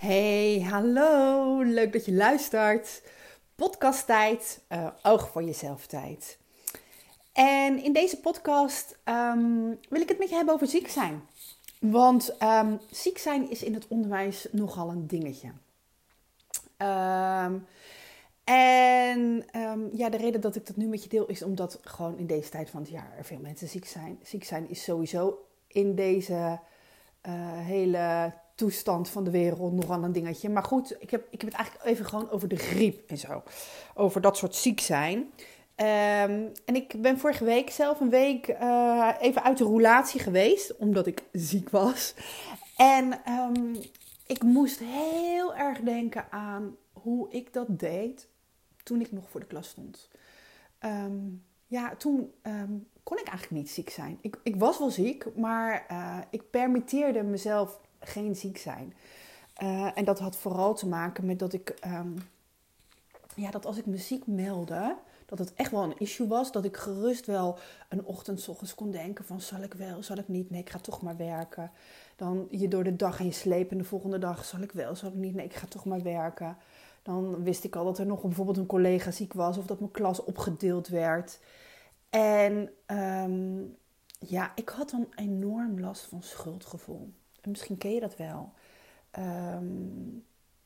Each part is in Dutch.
Hey, hallo. Leuk dat je luistert. Podcasttijd, uh, oog voor jezelf tijd. En in deze podcast ehm, wil ik het met je hebben over ziek zijn. Want um, ziek zijn is in het onderwijs nogal een dingetje. Um, en ja, de reden dat ik dat nu met je deel is omdat gewoon in deze tijd van het jaar er veel mensen ziek zijn. Ziek zijn is sowieso in deze uh, hele toestand van de wereld nogal een dingetje. Maar goed, ik heb, ik heb het eigenlijk even gewoon over de griep en zo. Over dat soort ziek zijn. Um, en ik ben vorige week zelf een week uh, even uit de roulatie geweest, omdat ik ziek was. En um, ik moest heel erg denken aan hoe ik dat deed toen ik nog voor de klas stond. Um, ja, toen kon ik eigenlijk niet ziek zijn. Ik, ik was wel ziek, maar uh, ik permitteerde mezelf geen ziek zijn. Uh, en dat had vooral te maken met dat ik, um, ja, dat als ik me ziek meldde, dat het echt wel een issue was. Dat ik gerust wel een ochtend ochtends kon denken van zal ik wel, zal ik niet? Nee, ik ga toch maar werken. Dan je door de dag en je sleep en de volgende dag zal ik wel, zal ik niet? Nee, ik ga toch maar werken. Dan wist ik al dat er nog bijvoorbeeld een collega ziek was of dat mijn klas opgedeeld werd. En um, ja, ik had dan enorm last van schuldgevoel. En misschien ken je dat wel. Um,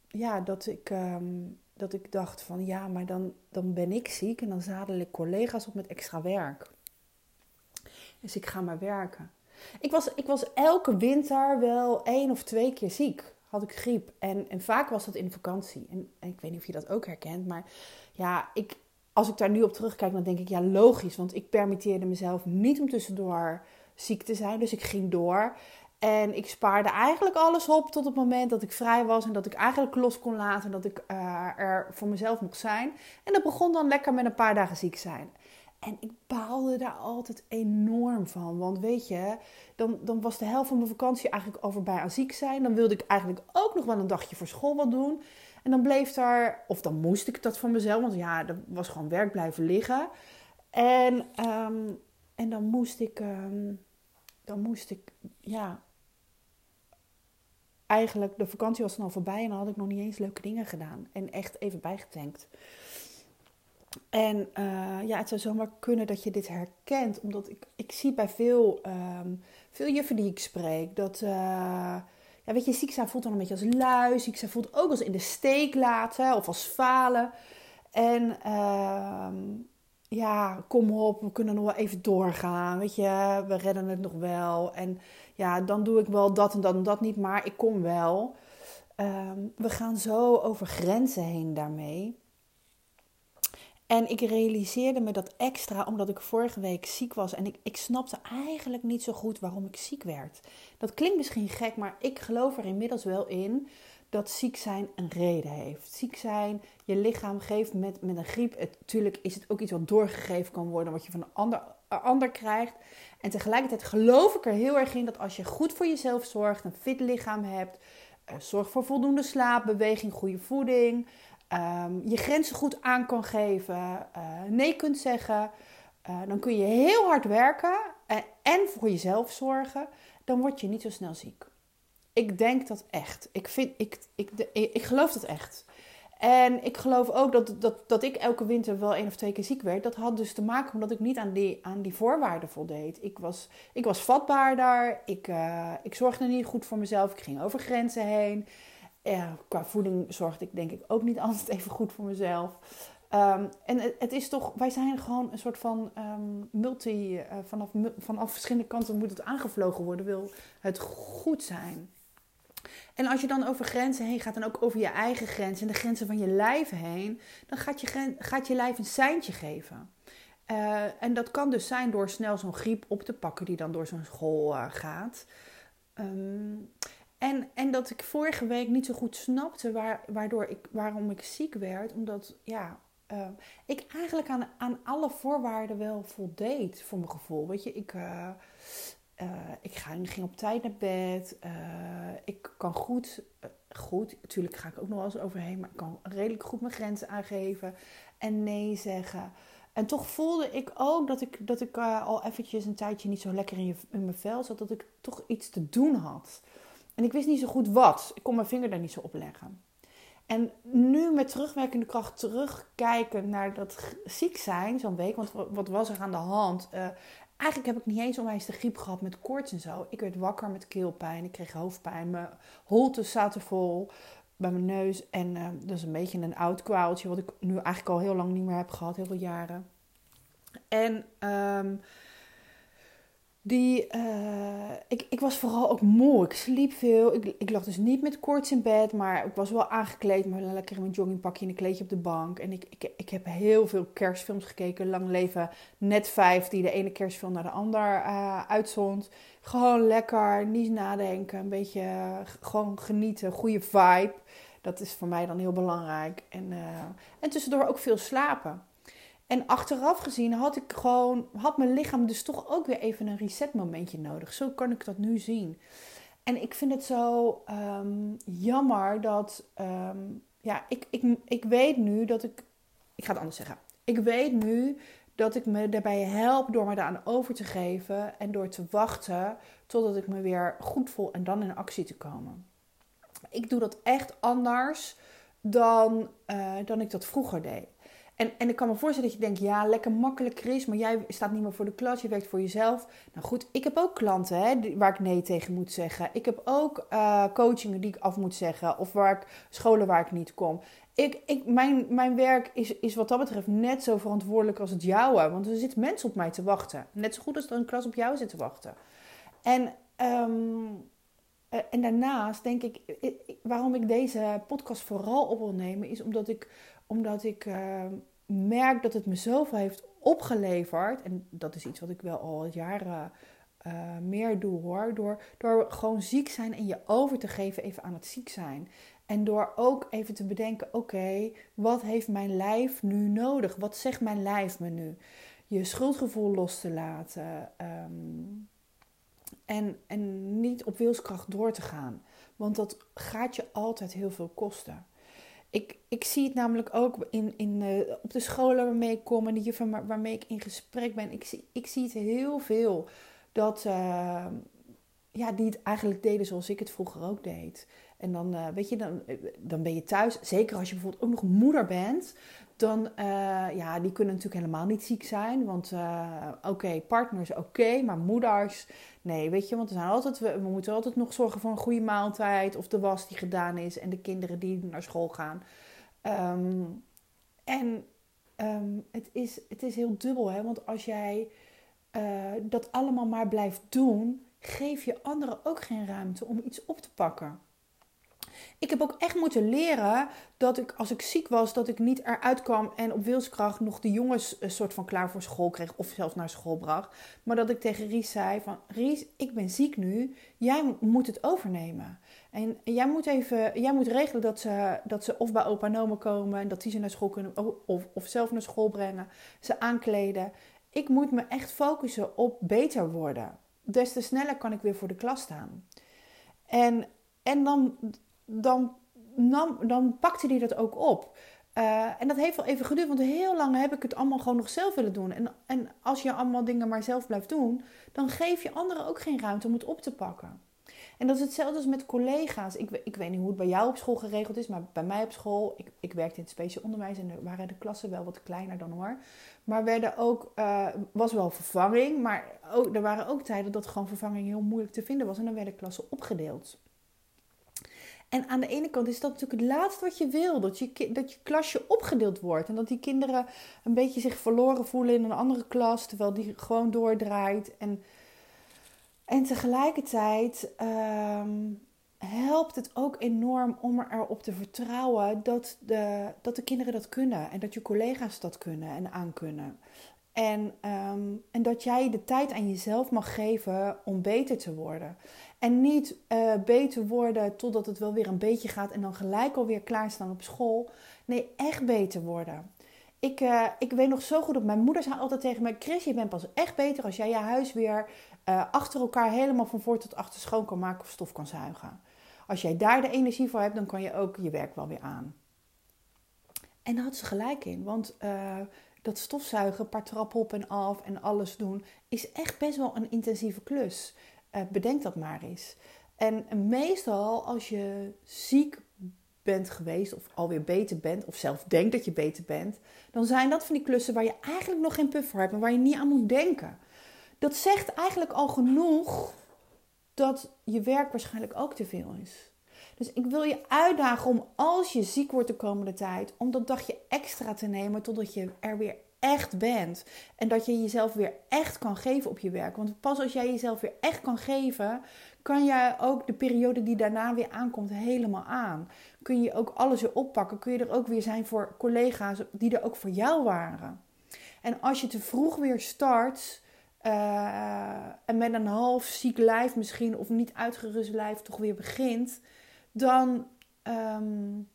ja, dat ik, um, dat ik dacht van ja, maar dan, dan ben ik ziek en dan zadel ik collega's op met extra werk. Dus ik ga maar werken. Ik was, ik was elke winter wel één of twee keer ziek. Had ik griep. En, en vaak was dat in vakantie. En, en ik weet niet of je dat ook herkent. Maar ja, ik, als ik daar nu op terugkijk, dan denk ik ja, logisch. Want ik permitteerde mezelf niet om tussendoor ziek te zijn. Dus ik ging door. En ik spaarde eigenlijk alles op tot het moment dat ik vrij was en dat ik eigenlijk los kon laten, dat ik uh, er voor mezelf mocht zijn. En dat begon dan lekker met een paar dagen ziek zijn. En ik baalde daar altijd enorm van. Want weet je, dan, dan was de helft van mijn vakantie eigenlijk over bij aan ziek zijn. Dan wilde ik eigenlijk ook nog wel een dagje voor school wat doen. En dan bleef daar, of dan moest ik dat van mezelf, want ja, er was gewoon werk blijven liggen. En, um, en dan moest ik, um, dan moest ik, ja, eigenlijk, de vakantie was dan al voorbij en dan had ik nog niet eens leuke dingen gedaan. En echt even bijgetankt. En uh, ja, het zou zomaar kunnen dat je dit herkent, omdat ik, ik zie bij veel, um, veel juffen die ik spreek dat, uh, ja, weet je, ziek zijn voelt dan een beetje als lui, ziek zijn voelt ook als in de steek laten of als falen. En uh, ja, kom op, we kunnen nog wel even doorgaan, weet je, we redden het nog wel. En ja, dan doe ik wel dat en dat en dat niet, maar ik kom wel. Um, we gaan zo over grenzen heen daarmee. En ik realiseerde me dat extra omdat ik vorige week ziek was. En ik, ik snapte eigenlijk niet zo goed waarom ik ziek werd. Dat klinkt misschien gek, maar ik geloof er inmiddels wel in dat ziek zijn een reden heeft. Ziek zijn, je lichaam geeft met, met een griep. Natuurlijk is het ook iets wat doorgegeven kan worden, wat je van een ander, ander krijgt. En tegelijkertijd geloof ik er heel erg in dat als je goed voor jezelf zorgt, een fit lichaam hebt, uh, zorg voor voldoende slaap, beweging, goede voeding, um, je grenzen goed aan kan geven, uh, nee kunt zeggen, uh, dan kun je heel hard werken en voor jezelf zorgen, dan word je niet zo snel ziek. Ik denk dat echt. Ik, vind, ik, ik, ik, ik geloof dat echt. En ik geloof ook dat, dat, dat ik elke winter wel één of twee keer ziek werd. Dat had dus te maken omdat ik niet aan die, aan die voorwaarden voldeed. Ik was, ik was vatbaarder. Ik, uh, ik zorgde niet goed voor mezelf. Ik ging over grenzen heen. Uh, qua voeding zorgde ik denk ik ook niet altijd even goed voor mezelf. Um, en het, het, is toch, wij zijn gewoon een soort van um, multi, uh, vanaf, vanaf verschillende kanten moet het aangevlogen worden, wil het goed zijn. En als je dan over grenzen heen gaat en ook over je eigen grenzen en de grenzen van je lijf heen, dan gaat je, gaat je lijf een seintje geven. Uh, en dat kan dus zijn door snel zo'n griep op te pakken die dan door zo'n school uh, gaat. Um, en, en dat ik vorige week niet zo goed snapte waar, waardoor ik, waarom ik ziek werd. Omdat ja, uh, ik eigenlijk aan, aan alle voorwaarden wel voldeed voor mijn gevoel. Weet je, ik, uh, ik ga, ging op tijd naar bed. Uh, ik kan goed, uh, goed, natuurlijk ga ik ook nog wel eens overheen, maar ik kan redelijk goed mijn grenzen aangeven en nee zeggen. En toch voelde ik ook dat ik, dat ik al eventjes een tijdje niet zo lekker in mijn vel zat, dat ik toch iets te doen had. en ik wist niet zo goed wat. Ik kon mijn vinger daar niet zo op leggen. En nu met terugwerkende kracht terugkijken naar dat ziek zijn, zo'n week. Want wat was er aan de hand? Uh, eigenlijk heb ik niet eens onwijs de griep gehad met koorts en zo. Ik werd wakker met keelpijn, ik kreeg hoofdpijn, mijn holtes zaten vol bij mijn neus. En uh, dat is een beetje een oud kwaaltje, wat ik nu eigenlijk al heel lang niet meer heb gehad, heel veel jaren. En um, die, uh, ik, ik was vooral ook moe. Ik sliep veel. Ik, ik lag dus niet met koorts in bed, maar ik was wel aangekleed. Maar lekker in mijn joggingpakje en een kleedje op de bank. En ik, ik, ik heb heel veel kerstfilms gekeken. Lang leven net vijf, die de ene kerstfilm naar de ander uh, uitzond. Gewoon lekker, niet nadenken. Een beetje uh, gewoon genieten. Goede vibe. Dat is voor mij dan heel belangrijk. En, en tussendoor ook veel slapen. En achteraf gezien had ik gewoon, had mijn lichaam dus toch ook weer even een reset momentje nodig. Zo kan ik dat nu zien. En ik vind het zo um, jammer dat, um, ja, ik, ik, ik weet nu dat ik, ik ga het anders zeggen. Ik weet nu dat ik me daarbij help door me eraan over te geven en door te wachten totdat ik me weer goed voel en dan in actie te komen. Ik doe dat echt anders dan, uh, dan ik dat vroeger deed. En, en ik kan me voorstellen dat je denkt, ja, lekker makkelijk Chris, maar jij staat niet meer voor de klas, je werkt voor jezelf. Nou goed, ik heb ook klanten hè, waar ik nee tegen moet zeggen. Ik heb ook uh, coachingen die ik af moet zeggen of waar ik, scholen waar ik niet kom. Ik, ik, mijn, mijn werk is, is wat dat betreft net zo verantwoordelijk als het jouwe, want er zitten mensen op mij te wachten. Net zo goed als er een klas op jou zit te wachten. En... Um, en daarnaast denk ik, waarom ik deze podcast vooral op wil nemen, is omdat ik omdat ik uh, merk dat het me zoveel heeft opgeleverd. En dat is iets wat ik wel al jaren uh, meer doe hoor. Door, door gewoon ziek zijn en je over te geven even aan het ziek zijn. En door ook even te bedenken: oké, wat heeft mijn lijf nu nodig? Wat zegt mijn lijf me nu? Je schuldgevoel los te laten. Um, en, en niet op wilskracht door te gaan. Want dat gaat je altijd heel veel kosten. Ik, ik zie het namelijk ook in, in, uh, op de scholen waarmee ik kom en waarmee ik in gesprek ben. Ik zie, ik zie het heel veel dat, uh, ja, die het eigenlijk deden zoals ik het vroeger ook deed. En dan, uh, weet je, dan, dan ben je thuis. Zeker als je bijvoorbeeld ook nog moeder bent. Dan, uh, ja, die kunnen natuurlijk helemaal niet ziek zijn. Want, uh, oké, partners oké, maar moeders, nee, weet je. Want er zijn altijd, we, moeten altijd nog zorgen voor een goede maaltijd. Of de was die gedaan is. En de kinderen die naar school gaan. Um, en um, het, is, het is heel dubbel, hè. Want als jij dat allemaal maar blijft doen... geef je anderen ook geen ruimte om iets op te pakken. Ik heb ook echt moeten leren dat ik als ik ziek was, dat ik niet eruit kwam en op wilskracht nog de jongens een soort van klaar voor school kreeg of zelfs naar school bracht. Maar dat ik tegen Ries zei van Ries, ik ben ziek nu, jij moet het overnemen. En jij moet even, jij moet regelen dat ze, dat ze of bij opa en komen en dat die ze naar school kunnen of, of zelf naar school brengen, ze aankleden. Ik moet me echt focussen op beter worden. Des te sneller kan ik weer voor de klas staan. En, en dan dan, nam, dan pakte hij dat ook op. Uh, en dat heeft wel even geduurd, want heel lang heb ik het allemaal gewoon nog zelf willen doen. En, en als je allemaal dingen maar zelf blijft doen, dan geef je anderen ook geen ruimte om het op te pakken. En dat is hetzelfde als met collega's. Ik, ik weet niet hoe het bij jou op school geregeld is, maar bij mij op school, ik, ik werkte in het speciaal onderwijs en er waren de klassen wel wat kleiner dan hoor. Maar werden ook, uh, was wel vervanging, maar ook, er waren ook tijden dat gewoon vervanging heel moeilijk te vinden was en dan werden klassen opgedeeld. En aan de ene kant is dat natuurlijk het laatste wat je wil. Dat je, dat je klasje opgedeeld wordt. En dat die kinderen een beetje zich verloren voelen in een andere klas. Terwijl die gewoon doordraait. En, en tegelijkertijd um, helpt het ook enorm om erop te vertrouwen dat de, dat de kinderen dat kunnen. En dat je collega's dat kunnen en aankunnen. En, um, en dat jij de tijd aan jezelf mag geven om beter te worden. En niet uh, beter worden totdat het wel weer een beetje gaat en dan gelijk alweer klaarstaan op school. Nee, echt beter worden. Ik, uh, ik weet nog zo goed dat mijn moeder zei altijd tegen mij: Chris, je bent pas echt beter als jij je huis weer uh, achter elkaar helemaal van voor tot achter schoon kan maken of stof kan zuigen. Als jij daar de energie voor hebt, dan kan je ook je werk wel weer aan. En daar had ze gelijk in, want dat stofzuigen, paar trappen op en af en alles doen, is echt best wel een intensieve klus. Uh, bedenk dat maar eens. En meestal als je ziek bent geweest, of alweer beter bent, of zelf denkt dat je beter bent, dan zijn dat van die klussen waar je eigenlijk nog geen puff voor hebt, maar waar je niet aan moet denken. Dat zegt eigenlijk al genoeg dat je werk waarschijnlijk ook te veel is. Dus ik wil je uitdagen om als je ziek wordt de komende tijd, om dat dagje extra te nemen totdat je er weer echt bent. En dat je jezelf weer echt kan geven op je werk. Want pas als jij jezelf weer echt kan geven, kan jij ook de periode die daarna weer aankomt helemaal aan. Kun je ook alles weer oppakken. Kun je er ook weer zijn voor collega's die er ook voor jou waren. En als je te vroeg weer start. Uh, en met een half ziek lijf misschien, of niet uitgerust lijf, toch weer begint, dan um,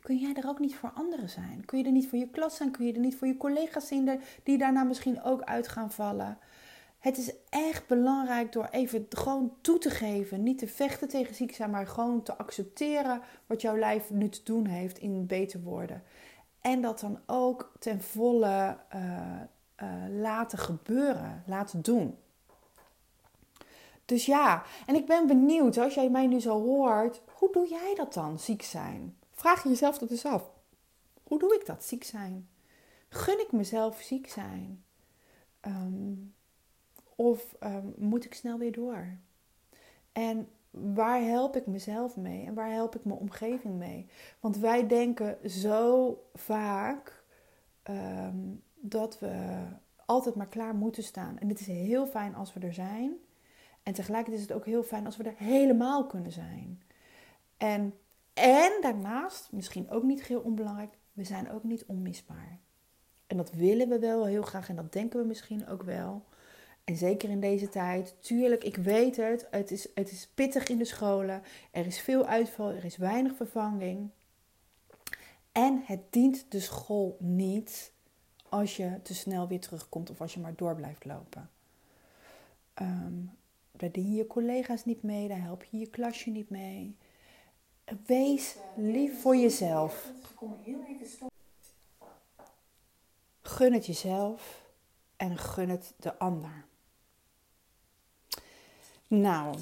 kun jij er ook niet voor anderen zijn. Kun je er niet voor je klas zijn, kun je er niet voor je collega's zijn die daarna misschien ook uit gaan vallen. Het is echt belangrijk door even gewoon toe te geven. Niet te vechten tegen ziek zijn, maar gewoon te accepteren wat jouw lijf nu te doen heeft in beter worden. En dat dan ook ten volle uh, uh, laten gebeuren, laten doen. Dus ja, en ik ben benieuwd, als jij mij nu zo hoort, hoe doe jij dat dan, ziek zijn? Vraag je jezelf dat eens af. Hoe doe ik dat, ziek zijn? Gun ik mezelf ziek zijn? Um, of um, moet ik snel weer door? En waar help ik mezelf mee? En waar help ik mijn omgeving mee? Want wij denken zo vaak um, dat we altijd maar klaar moeten staan. En het is heel fijn als we er zijn. En tegelijkertijd is het ook heel fijn als we er helemaal kunnen zijn. En, en daarnaast, misschien ook niet heel onbelangrijk, we zijn ook niet onmisbaar. En dat willen we wel heel graag en dat denken we misschien ook wel. En zeker in deze tijd, tuurlijk, ik weet het, het is, het is pittig in de scholen. Er is veel uitval, er is weinig vervanging. En het dient de school niet als je te snel weer terugkomt of als je maar door blijft lopen. Um, daar dien je collega's niet mee, daar help je je klasje niet mee. Wees lief voor jezelf. Gun het jezelf en gun het de ander. Nou,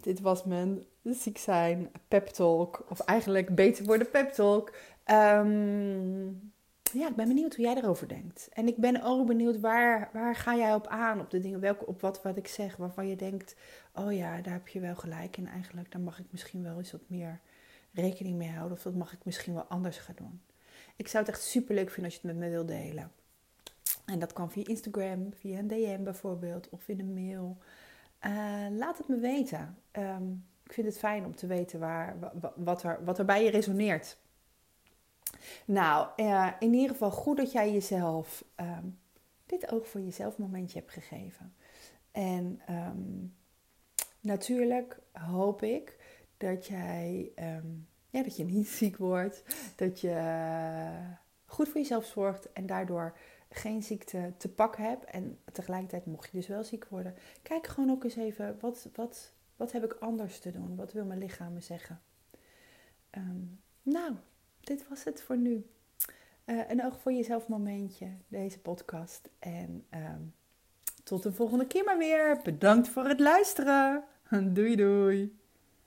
dit was mijn ziek zijn pep talk. Of eigenlijk beter worden pep talk. Um, ja, ik ben benieuwd hoe jij erover denkt. En ik ben ook benieuwd waar, waar ga jij op aan? Op de dingen, welke, op wat, wat ik zeg, waarvan je denkt: oh ja, daar heb je wel gelijk in eigenlijk. Daar mag ik misschien wel eens wat meer rekening mee houden. Of dat mag ik misschien wel anders gaan doen. Ik zou het echt super leuk vinden als je het met me wilt delen. En dat kan via Instagram, via een DM bijvoorbeeld, of in een mail. Uh, laat het me weten. Um, ik vind het fijn om te weten waar, wat, er, wat er bij je resoneert. Nou, uh, in ieder geval goed dat jij jezelf um, dit ook voor jezelf momentje hebt gegeven. En um, natuurlijk hoop ik dat jij, um, ja, dat je niet ziek wordt, dat je uh, goed voor jezelf zorgt en daardoor geen ziekte te pakken hebt. En tegelijkertijd mocht je dus wel ziek worden. Kijk gewoon ook eens even, wat, wat, wat heb ik anders te doen? Wat wil mijn lichaam me zeggen? Nou, dit was het voor nu. Uh, een oog voor jezelf momentje, deze podcast. En um, tot de volgende keer maar weer. Bedankt voor het luisteren. Doei doei.